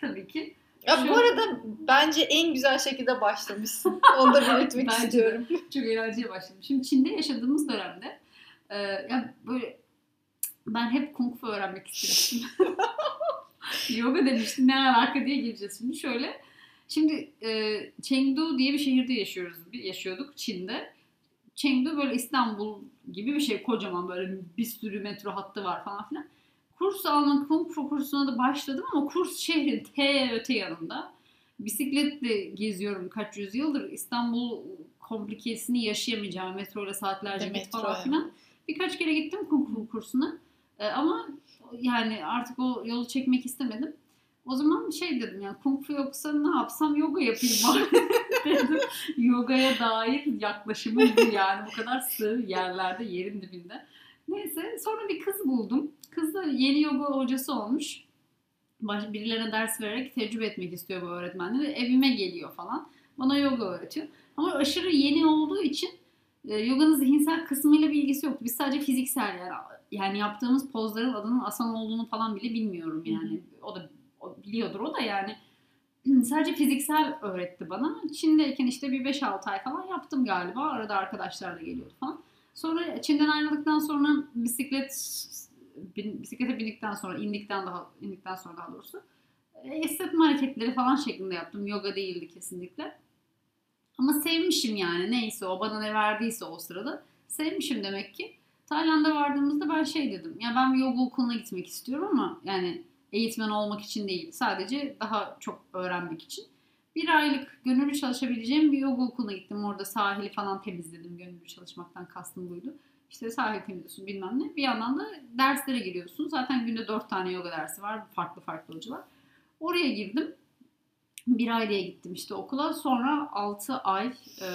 Tabii ki. Ya bu Şu- arada bence en güzel şekilde başlamışsın. Onu da belirtmek <laughs> istiyorum. Çok eğlenceye başladım. Şimdi Çin'de yaşadığımız dönemde e, ya böyle ben hep kung fu öğrenmek istemiştim. <laughs> Yoga demiştim ne alaka diye gireceğiz şimdi. Şöyle şimdi e, Chengdu diye bir şehirde yaşıyoruz. Yaşıyorduk Çin'de. Chengdu böyle İstanbul gibi bir şey kocaman böyle bir sürü metro hattı var falan filan. Kurs almak kung fu kursuna da başladım ama kurs şehrin <laughs> T öte yanında. Bisikletle geziyorum kaç yüzyıldır. İstanbul komplikesini yaşayamayacağım. Metro ile saatlerce De git falan yani. filan. Birkaç kere gittim kung fu kursuna. Ee, ama yani artık o yolu çekmek istemedim. O zaman şey dedim ya kung fu yoksa ne yapsam yoga yapayım <laughs> bari <laughs> dedim. Yogaya dair yaklaşımım bu yani. Bu kadar sığ yerlerde yerin dibinde. Neyse sonra bir kız buldum. Yeni yoga hocası olmuş. Baş, birilerine ders vererek tecrübe etmek istiyor bu öğretmenleri. Evime geliyor falan. Bana yoga öğretiyor. Ama aşırı yeni olduğu için e, yoganın zihinsel kısmıyla bir ilgisi yoktu. Biz sadece fiziksel yani yani yaptığımız pozların adının asan olduğunu falan bile bilmiyorum yani. O da o biliyordur o da yani. <clears throat> Sadece fiziksel öğretti bana. Çin'deyken işte bir 5-6 ay falan yaptım galiba. Arada arkadaşlarla geliyordu falan. Sonra Çin'den ayrıldıktan sonra bisiklet bisiklete bindikten sonra indikten daha indikten sonra daha doğrusu e, esnetme hareketleri falan şeklinde yaptım. Yoga değildi kesinlikle. Ama sevmişim yani neyse o bana ne verdiyse o sırada sevmişim demek ki. Tayland'a vardığımızda ben şey dedim. Ya ben yoga okuluna gitmek istiyorum ama yani eğitmen olmak için değil. Sadece daha çok öğrenmek için. Bir aylık gönüllü çalışabileceğim bir yoga okuluna gittim. Orada sahili falan temizledim. Gönüllü çalışmaktan kastım buydu. İşte sahil temizliyorsun bilmem ne. Bir yandan da derslere giriyorsun. Zaten günde dört tane yoga dersi var. Farklı farklı hocalar. Oraya girdim. Bir ay diye gittim işte okula. Sonra 6 ay e,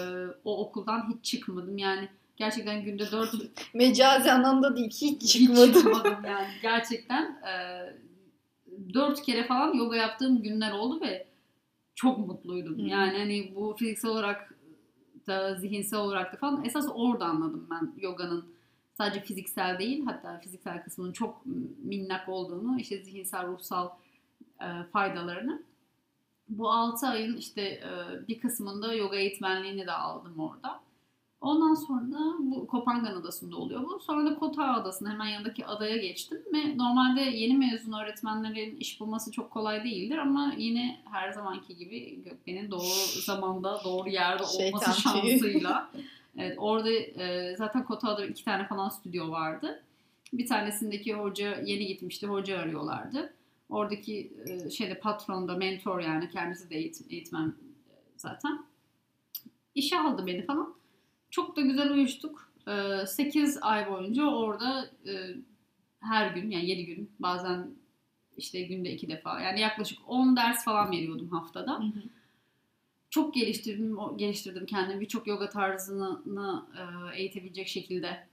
o okuldan hiç çıkmadım. Yani gerçekten günde 4 <laughs> Mecazi anlamda değil. Hiç hiç çıkmadım. çıkmadım yani. <laughs> Gerçekten e, 4 kere falan yoga yaptığım günler oldu ve çok mutluydum. Hı. Yani hani bu fiziksel olarak da zihinsel olarak da falan esas orada anladım ben yoganın sadece fiziksel değil hatta fiziksel kısmının çok minnak olduğunu işte zihinsel ruhsal e, faydalarını. Bu 6 ayın işte e, bir kısmında yoga eğitmenliğini de aldım orada. Ondan sonra da bu Kopangan Adası'nda oluyor bu. Sonra da Kota Adası'nın hemen yanındaki adaya geçtim. Ve normalde yeni mezun öğretmenlerin iş bulması çok kolay değildir ama yine her zamanki gibi Gökben'in doğru zamanda doğru yerde olması Şeytan şansıyla. <laughs> Evet, orada e, zaten Kota Adada iki tane falan stüdyo vardı. Bir tanesindeki hoca yeni gitmişti, hoca arıyorlardı. Oradaki e, şeyde patron da mentor yani kendisi de eğitim, eğitmen e, zaten. İşe aldı beni falan. Çok da güzel uyuştuk. 8 ay boyunca orada e, her gün yani 7 gün bazen işte günde 2 defa yani yaklaşık 10 ders falan veriyordum haftada. Hı hı. Çok geliştirdim geliştirdim kendimi. Birçok yoga tarzını e, eğitebilecek şekilde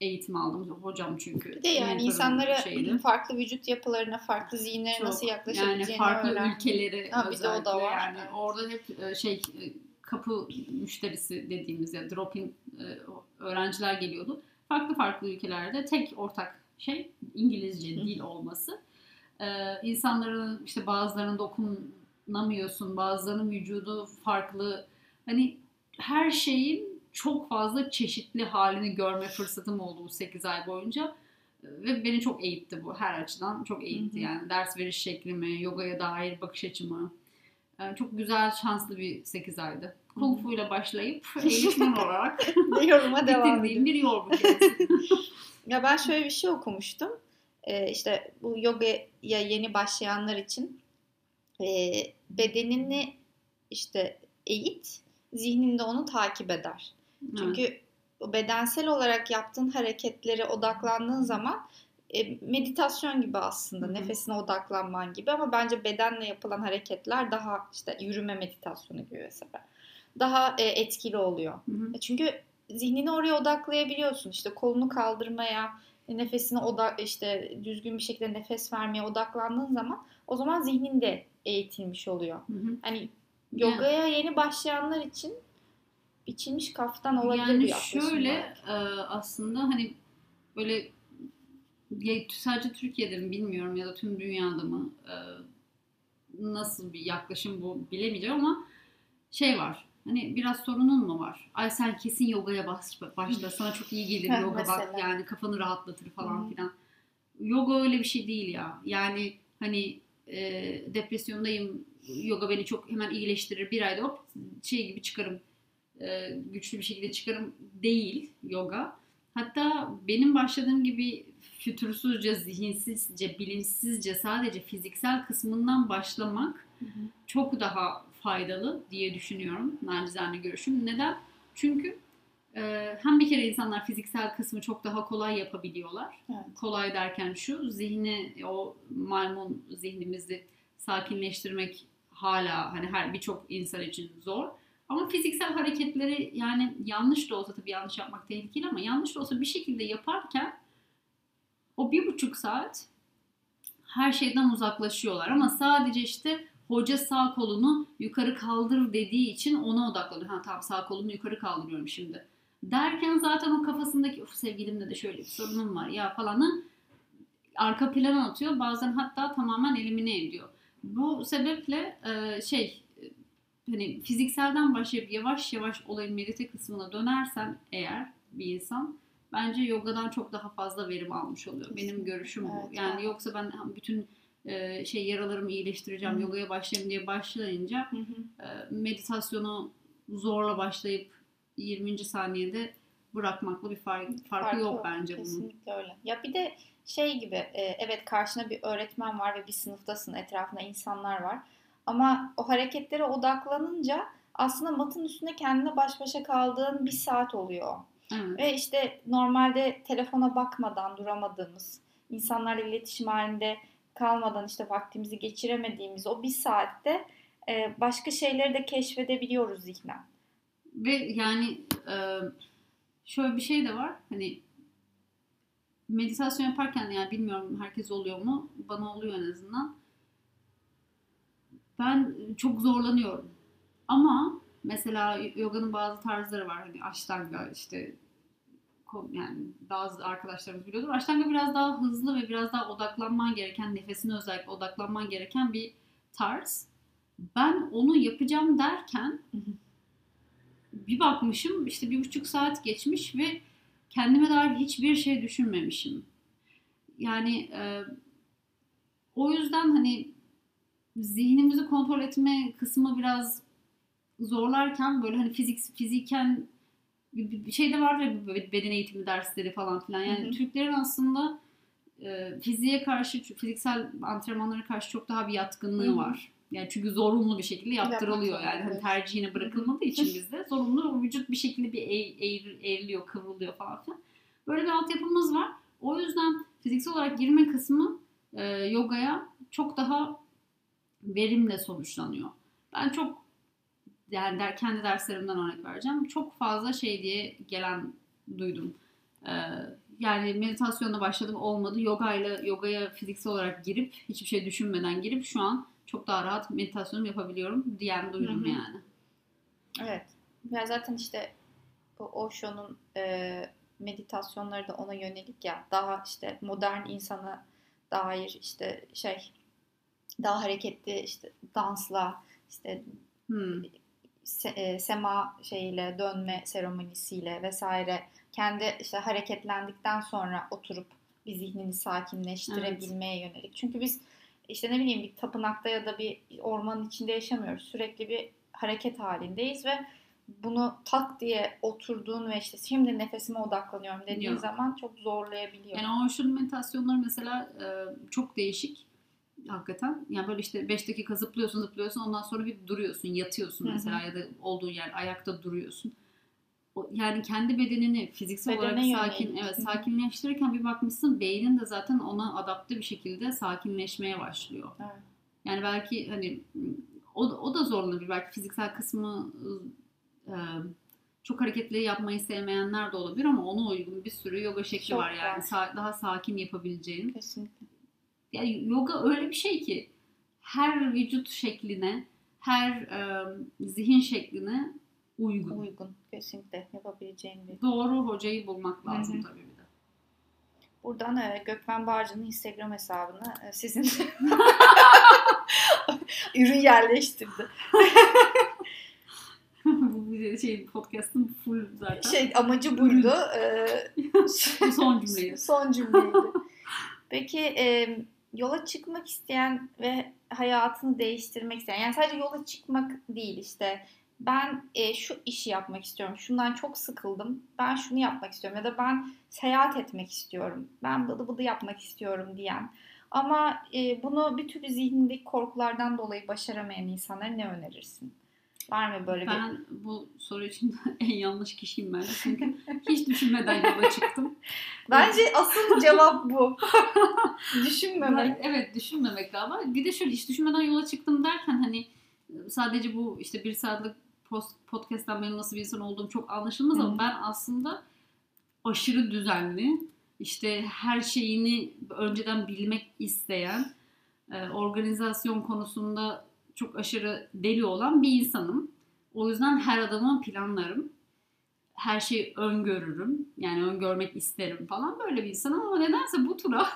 eğitim aldım. Hocam çünkü. Bir de yani insanlara şeydi. farklı vücut yapılarına, farklı zihinlere Çok. nasıl Yani yaklaşabileceğini farklı öğren. ülkeleri Ha, bir de o da var. yani Evet. orada hep e, şey kapı müşterisi dediğimiz ya drop-in e, öğrenciler geliyordu. Farklı farklı ülkelerde tek ortak şey İngilizce dil olması. Ee, insanların işte bazılarının dokunamıyorsun, bazılarının vücudu farklı. Hani her şeyin çok fazla çeşitli halini görme fırsatım oldu bu 8 ay boyunca. Ve beni çok eğitti bu her açıdan. Çok eğitti Hı hı. yani ders veriş şeklimi, yogaya dair bakış açımı. Yani çok güzel, şanslı bir 8 aydı. Kung Fu ile başlayıp <laughs> eğitmen olarak <laughs> yoruma devam edeyim. bir kendisi. <laughs> Ya ben şöyle bir şey okumuştum. Ee, işte bu yogaya yeni başlayanlar için e, bedenini işte eğit, zihninde onu takip eder. Çünkü o bedensel olarak yaptığın hareketlere odaklandığın zaman e, meditasyon gibi aslında Hı hı. nefesine odaklanman gibi ama bence bedenle yapılan hareketler daha işte yürüme meditasyonu gibi mesela daha e, etkili oluyor. Hı hı. E, Çünkü zihnini oraya odaklayabiliyorsun. İşte kolunu kaldırmaya, nefesine odak işte düzgün bir şekilde nefes vermeye odaklandığın zaman o zaman zihnin de eğitilmiş oluyor. Hı hı. Hani yogaya yeni başlayanlar için biçilmiş kaftan olabilir Yani yaklaşım şöyle olarak. e, aslında hani böyle sadece Türkiye'de mi bilmiyorum ya da tüm dünyada mı e, nasıl bir yaklaşım bu bilemeyeceğim ama şey var. Hani biraz sorunun mu var? Ay sen kesin yogaya bas, başla. Sana çok iyi gelir yoga bak yani kafanı rahatlatır falan filan. Yoga öyle bir şey değil ya. Yani hani e, depresyondayım. Yoga beni çok hemen iyileştirir. Bir ayda hop şey gibi çıkarım. e, güçlü bir şekilde çıkarım değil yoga. Hatta benim başladığım gibi fütursuzca, zihinsizce, bilinçsizce sadece fiziksel kısmından başlamak Hı hı. çok daha faydalı diye düşünüyorum. Nacizane görüşüm. Neden? Çünkü e, hem bir kere insanlar fiziksel kısmı çok daha kolay yapabiliyorlar. Evet. Kolay derken şu, zihni, o maymun zihnimizi sakinleştirmek hala hani her birçok insan için zor. Ama fiziksel hareketleri yani yanlış da olsa tabii yanlış yapmak tehlikeli ama yanlış da olsa bir şekilde yaparken o bir buçuk saat her şeyden uzaklaşıyorlar. Ama sadece işte hoca sağ kolunu yukarı kaldır dediği için ona odaklanıyor. Ha tamam sağ kolumu yukarı kaldırıyorum şimdi. Derken zaten o kafasındaki of sevgilimde de şöyle bir sorunum var ya falanı arka plana atıyor. Bazen hatta tamamen elimine ediyor. Bu sebeple şey hani fizikselden başlayıp yavaş yavaş olayın medite kısmına dönersen eğer bir insan bence yogadan çok daha fazla verim almış oluyor. Benim görüşüm bu. Evet, yani evet. yoksa ben bütün e, şey yaralarımı iyileştireceğim, Hı. yogaya başlayayım diye başlayınca e, meditasyonu zorla başlayıp 20. saniyede bırakmakla bir fark, farkı, yok, bence bunun. Kesinlikle öyle. Ya bir de şey gibi e, evet karşına bir öğretmen var ve bir sınıftasın etrafında insanlar var. Ama o hareketlere odaklanınca aslında matın üstünde kendine baş başa kaldığın bir saat oluyor. Evet. Ve işte normalde telefona bakmadan duramadığımız, insanlarla iletişim halinde kalmadan işte vaktimizi geçiremediğimiz o bir saatte e, başka şeyleri de keşfedebiliyoruz zihnen. Ve yani e, şöyle bir şey de var. Hani meditasyon yaparken yani bilmiyorum herkes oluyor mu? Bana oluyor en azından. Ben çok zorlanıyorum. Ama mesela yoganın bazı tarzları var. Hani ashtanga işte yani bazı arkadaşlarımız biliyordur. Ashtanga biraz daha hızlı ve biraz daha odaklanman gereken, nefesine özellikle odaklanman gereken bir tarz. Ben onu yapacağım derken <laughs> bir bakmışım işte bir buçuk saat geçmiş ve kendime dair hiçbir şey düşünmemişim. Yani e, o yüzden hani zihnimizi kontrol etme kısmı biraz zorlarken böyle hani fizik fiziken bir, şey de var ya beden eğitimi dersleri falan filan. Yani Hı hı. Türklerin aslında e, fiziğe karşı fiziksel antrenmanlara karşı çok daha bir yatkınlığı Hı hı. var. Yani çünkü zorunlu bir şekilde yaptırılıyor yani hani tercihine bırakılmadığı için bizde zorunlu vücut bir şekilde bir eğ, eğri- eğriliyor, kıvrılıyor falan filan. Böyle bir altyapımız var. O yüzden fiziksel olarak girme kısmı e, yogaya çok daha verimle sonuçlanıyor. Ben çok yani der, kendi derslerimden örnek vereceğim. Çok fazla şey diye gelen duydum. Ee, yani meditasyonla başladım olmadı. Yogayla yogaya fiziksel olarak girip hiçbir şey düşünmeden girip şu an çok daha rahat meditasyon yapabiliyorum diyen duydum Hı hı. yani. Evet. Ya zaten işte bu Osho'nun e, meditasyonları da ona yönelik ya daha işte modern insana dair işte şey daha hareketli işte dansla işte Hmm. se- e, sema şeyiyle dönme seremonisiyle vesaire kendi işte hareketlendikten sonra oturup bir zihnini sakinleştirebilmeye yönelik. Çünkü biz işte ne bileyim bir tapınakta ya da bir ormanın içinde yaşamıyoruz. Sürekli bir hareket halindeyiz ve bunu tak diye oturduğun ve işte şimdi nefesime odaklanıyorum dediğin Yok. zaman çok zorlayabiliyor. Yani o şunun meditasyonları mesela e, çok değişik hakikaten. Yani böyle işte 5 dakika zıplıyorsun zıplıyorsun ondan sonra bir duruyorsun yatıyorsun mesela ya da olduğun yer ayakta duruyorsun. o- yani kendi bedenini fiziksel Bedene olarak sakin evet sakinleştirirken bir bakmışsın beynin de zaten ona adapte bir şekilde sakinleşmeye başlıyor. Evet. Yani belki hani o, o da zorlanabilir. Belki fiziksel kısmı e, çok hareketli yapmayı sevmeyenler de olabilir ama ona uygun bir sürü yoga şekli Çok var yani. var. Sa- daha sakin yapabileceğin. Kesinlikle. Yani yoga öyle bir şey ki her vücut şekline, her e, zihin şekline uygun. Uygun. Kesinlikle yapabileceğim bir. Doğru hocayı bulmak lazım Hı hı. tabii bir de. Buradan e, Gökmen Bağcı'nın Instagram hesabına e, sizin <laughs> ürün yerleştirdi. <laughs> Bu şey podcast'ın full zaten. Şey amacı buydu. Bu son cümleyi. Son cümleydi. <laughs> Peki e, yola çıkmak isteyen ve hayatını değiştirmek isteyen yani sadece yola çıkmak değil işte ben e, şu işi yapmak istiyorum. Şundan çok sıkıldım. Ben şunu yapmak istiyorum ya da ben seyahat etmek istiyorum. Ben bıdı bıdı yapmak istiyorum diyen. Ama e, bunu bir türlü zihnindeki korkulardan dolayı başaramayan insanlara ne önerirsin? Var mı böyle bir Ben bu soru için <laughs> en yanlış kişiyim ben. Çünkü hiç düşünmeden yola çıktım. <laughs> Bence asıl cevap bu. <laughs> Düşünmemek. Ben- evet düşünmemek galiba. Bir de şöyle hiç düşünmeden yola çıktım derken hani sadece bu işte bir saatlik post, podcast'ten benim nasıl bir insan olduğum çok anlaşılmaz ama ben aslında aşırı düzenli işte her şeyini önceden bilmek isteyen e, organizasyon konusunda çok aşırı deli olan bir insanım. O yüzden her adımı planlarım. Her şeyi öngörürüm. Yani öngörmek isterim falan. Böyle bir insanım ama nedense bu tura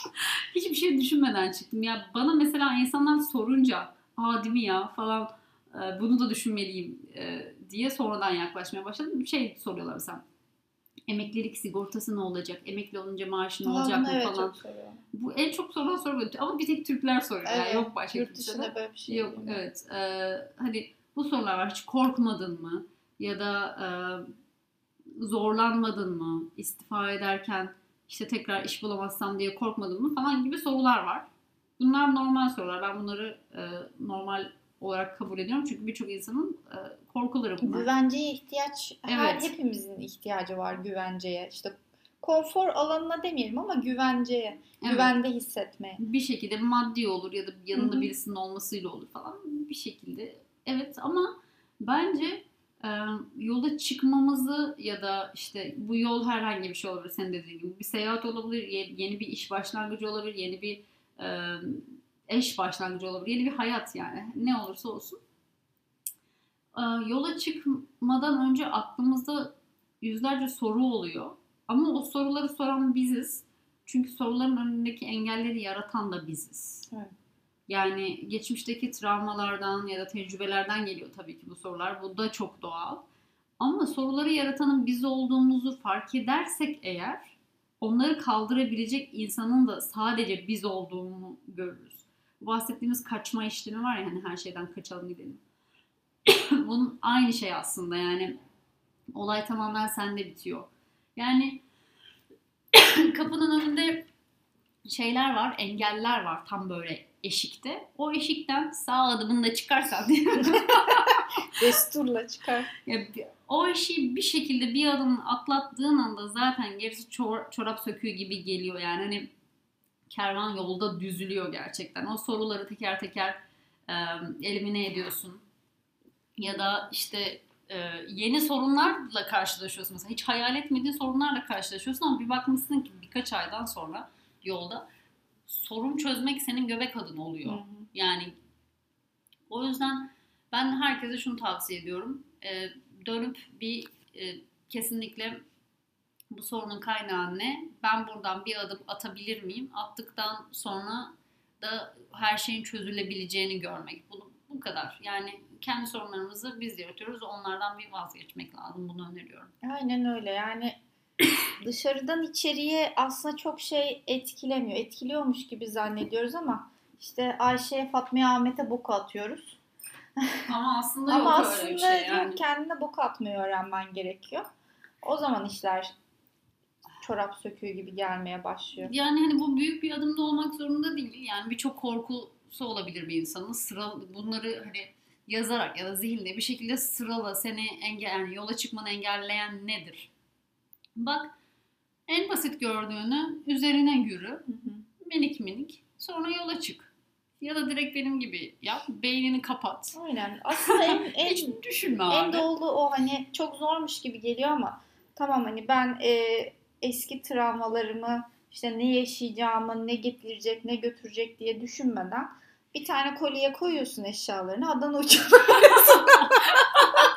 <laughs> hiçbir şey düşünmeden çıktım. Ya bana mesela insanlar sorunca aa değil ya falan e, bunu da düşünmeliyim e, diye sonradan yaklaşmaya başladım. Şey soruyorlar mesela. Emeklilik sigortası ne olacak? Emekli olunca maaşı ne Aa, olacak mı evet falan. çok. Bu en çok sorulan soru bu. Ama bir tek Türkler soruyor. Yani Evet, yok başka Yurt dışında böyle bir şey Yok bilmiyorum. evet. Ee, hani bu sorular var. Hiç korkmadın mı? Ya da e, zorlanmadın mı? İstifa ederken işte tekrar iş bulamazsam diye korkmadın mı? Falan gibi sorular var. Bunlar normal sorular. Ben bunları e, normal olarak kabul ediyorum. Çünkü birçok insanın e, korkuları bunlar. Güvenceye ihtiyaç, her Evet. hepimizin ihtiyacı var güvenceye. İşte konfor alanına demeyelim ama güvenceye, Evet. güvende hissetmeye. bir şekilde maddi olur ya da yanında Hı hı. birisinin olmasıyla olur falan bir şekilde evet ama bence e, yola çıkmamızı ya da işte bu yol herhangi bir şey olabilir senin dediğin gibi bir seyahat olabilir ye- yeni bir iş başlangıcı olabilir yeni bir e, eş başlangıcı olabilir yeni bir hayat yani ne olursa olsun E, yola çıkmadan önce aklımızda yüzlerce soru oluyor ama o soruları soran biziz çünkü soruların önündeki engelleri yaratan da biziz. Evet. Yani geçmişteki travmalardan ya da tecrübelerden geliyor tabii ki bu sorular. Bu da çok doğal. Ama soruları yaratanın biz olduğumuzu fark edersek eğer onları kaldırabilecek insanın da sadece biz olduğunu görürüz. Bu bahsettiğimiz kaçma işlemi var ya hani her şeyden kaçalım gidelim. <coughs> Bunun aynı şey aslında yani olay tamamen sende bitiyor. Yani <coughs> kapının önünde şeyler var, engeller var tam böyle eşikte. O eşikten sağ adımınla çıkarsan <laughs> Desturla çıkar. ya o eşiği bir şekilde bir adım atlattığın anda zaten gerisi çor- çorap söküğü gibi geliyor yani hani kervan yolda düzülüyor gerçekten. O soruları teker teker e, elimine ediyorsun. Ya da işte e, yeni sorunlarla karşılaşıyorsun. Mesela hiç hayal etmediğin sorunlarla karşılaşıyorsun ama bir bakmışsın ki birkaç aydan sonra yolda sorun çözmek senin göbek adın oluyor. Hı hı. Yani o yüzden ben herkese şunu tavsiye ediyorum. Ee, dönüp bir e, kesinlikle bu sorunun kaynağı ne? Ben buradan bir adım atabilir miyim? Attıktan sonra da her şeyin çözülebileceğini görmek. Bu, bu kadar. Yani kendi sorunlarımızı biz yaratıyoruz. Onlardan bir vazgeçmek lazım. Bunu öneriyorum. Aynen öyle yani <coughs> dışarıdan içeriye aslında çok şey etkilemiyor. Etkiliyormuş gibi zannediyoruz ama işte Ayşe'ye, Fatma'ya, Ahmet'e boku atıyoruz. Ama aslında ama yok aslında öyle bir şey yani. kendine boku atmayı öğrenmen gerekiyor. O zaman işler çorap söküğü gibi gelmeye başlıyor. Yani hani bu büyük bir adımda olmak zorunda değil. Yani birçok korkusu olabilir bir insanın. Sıra bunları hani yazarak ya da zihinde bir şekilde sırala seni engel yani yola çıkmanı engelleyen nedir? Bak en basit gördüğünü üzerine yürü. Hı hı. Minik minik. Sonra yola çık. Ya da direkt benim gibi yap. Beynini kapat. Aynen. Aslında en, <laughs> en, Hiç düşünme en abi. doğru o hani çok zormuş gibi geliyor ama tamam hani ben e, eski travmalarımı işte ne yaşayacağımı, ne getirecek, ne götürecek diye düşünmeden bir tane kolye koyuyorsun eşyalarını. Adana uçuyor. <laughs>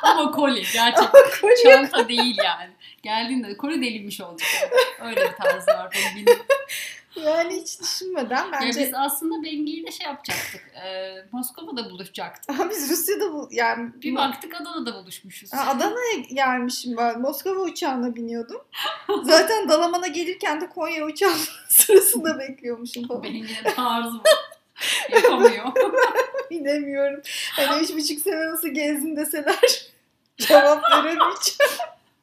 Ama kolye gerçekten. Çanta değil yani. Geldiğinde kolye delinmiş olacak. Öyle bir tarzı var benim. Yani hiç düşünmeden Ya bence biz aslında Bengi'yle şey yapacaktık. E, Moskova'da buluşacaktık. Aha, biz Rusya'da bu yani Bir baktık Adana'da buluşmuşuz. Ha, Adana'ya gelmişim ben. Moskova uçağına biniyordum. <laughs> Zaten Dalaman'a gelirken de Konya uçağı <laughs> sırasında bekliyormuşum falan. Bengi'nin tarzı bu. Yapamıyor. <laughs> Bilemiyorum. Hani üç buçuk sene nasıl gezdin deseler cevap veremeyeceğim.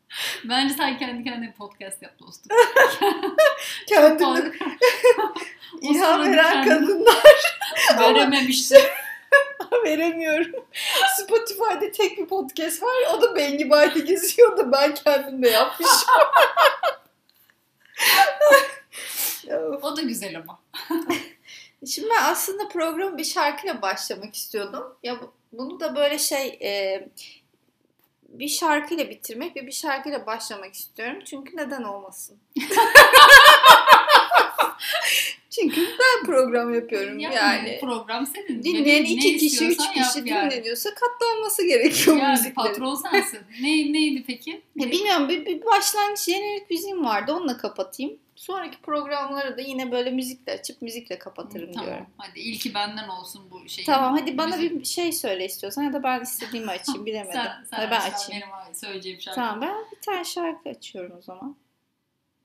<laughs> Bence sen kendi kendine podcast yap dostum. <laughs> Kendimde O <laughs> ilham veren kendini kadınlar Verememişsin. veremiyorum. Spotify'da tek bir podcast var. O da Bengi Bay'da geziyor da ben kendim de yapmışım. O da güzel ama. Şimdi ben aslında programı bir şarkıyla başlamak istiyordum. Ya bu- bunu da böyle şey e, bir şarkıyla bitirmek ve bir şarkıyla başlamak istiyorum. Çünkü neden olmasın? <laughs> Çünkü ben program yapıyorum Yani, yani. program senin. Dinleyen Ne- iki ne kişi, üç kişi yani. dinleniyorsa katlanması gerekiyor Yani müziklerin. patron sensin. Ne, neydi peki? Ya bilmiyorum bir, bir başlangıç jenerik müziğim vardı onunla kapatayım. Sonraki programları da yine böyle müzikle açıp müzikle kapatırım tamam. diyorum. Hadi ilki benden olsun bu şey. Tamam hadi bana Müzik. bir şey söyle istiyorsan ya da ben istediğimi açayım <laughs> bilemedim. Sen, sen Hadi ben aç, açayım. Benim söyleyeceğim şarkı. Tamam ben bir tane şarkı açıyorum o zaman.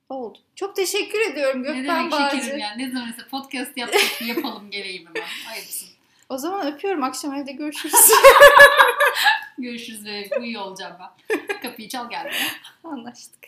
Oldu. Çok teşekkür ediyorum Ne Gökmen demek Bağcı. şekerim yani. Ne zaman ise podcast yaptık yapalım geleyim hemen. Hayırlısı. O zaman öpüyorum akşam evde görüşürüz. <laughs> Görüşürüz ve uyuyor olacağım ben. Kapıyı çal geldi. Anlaştık.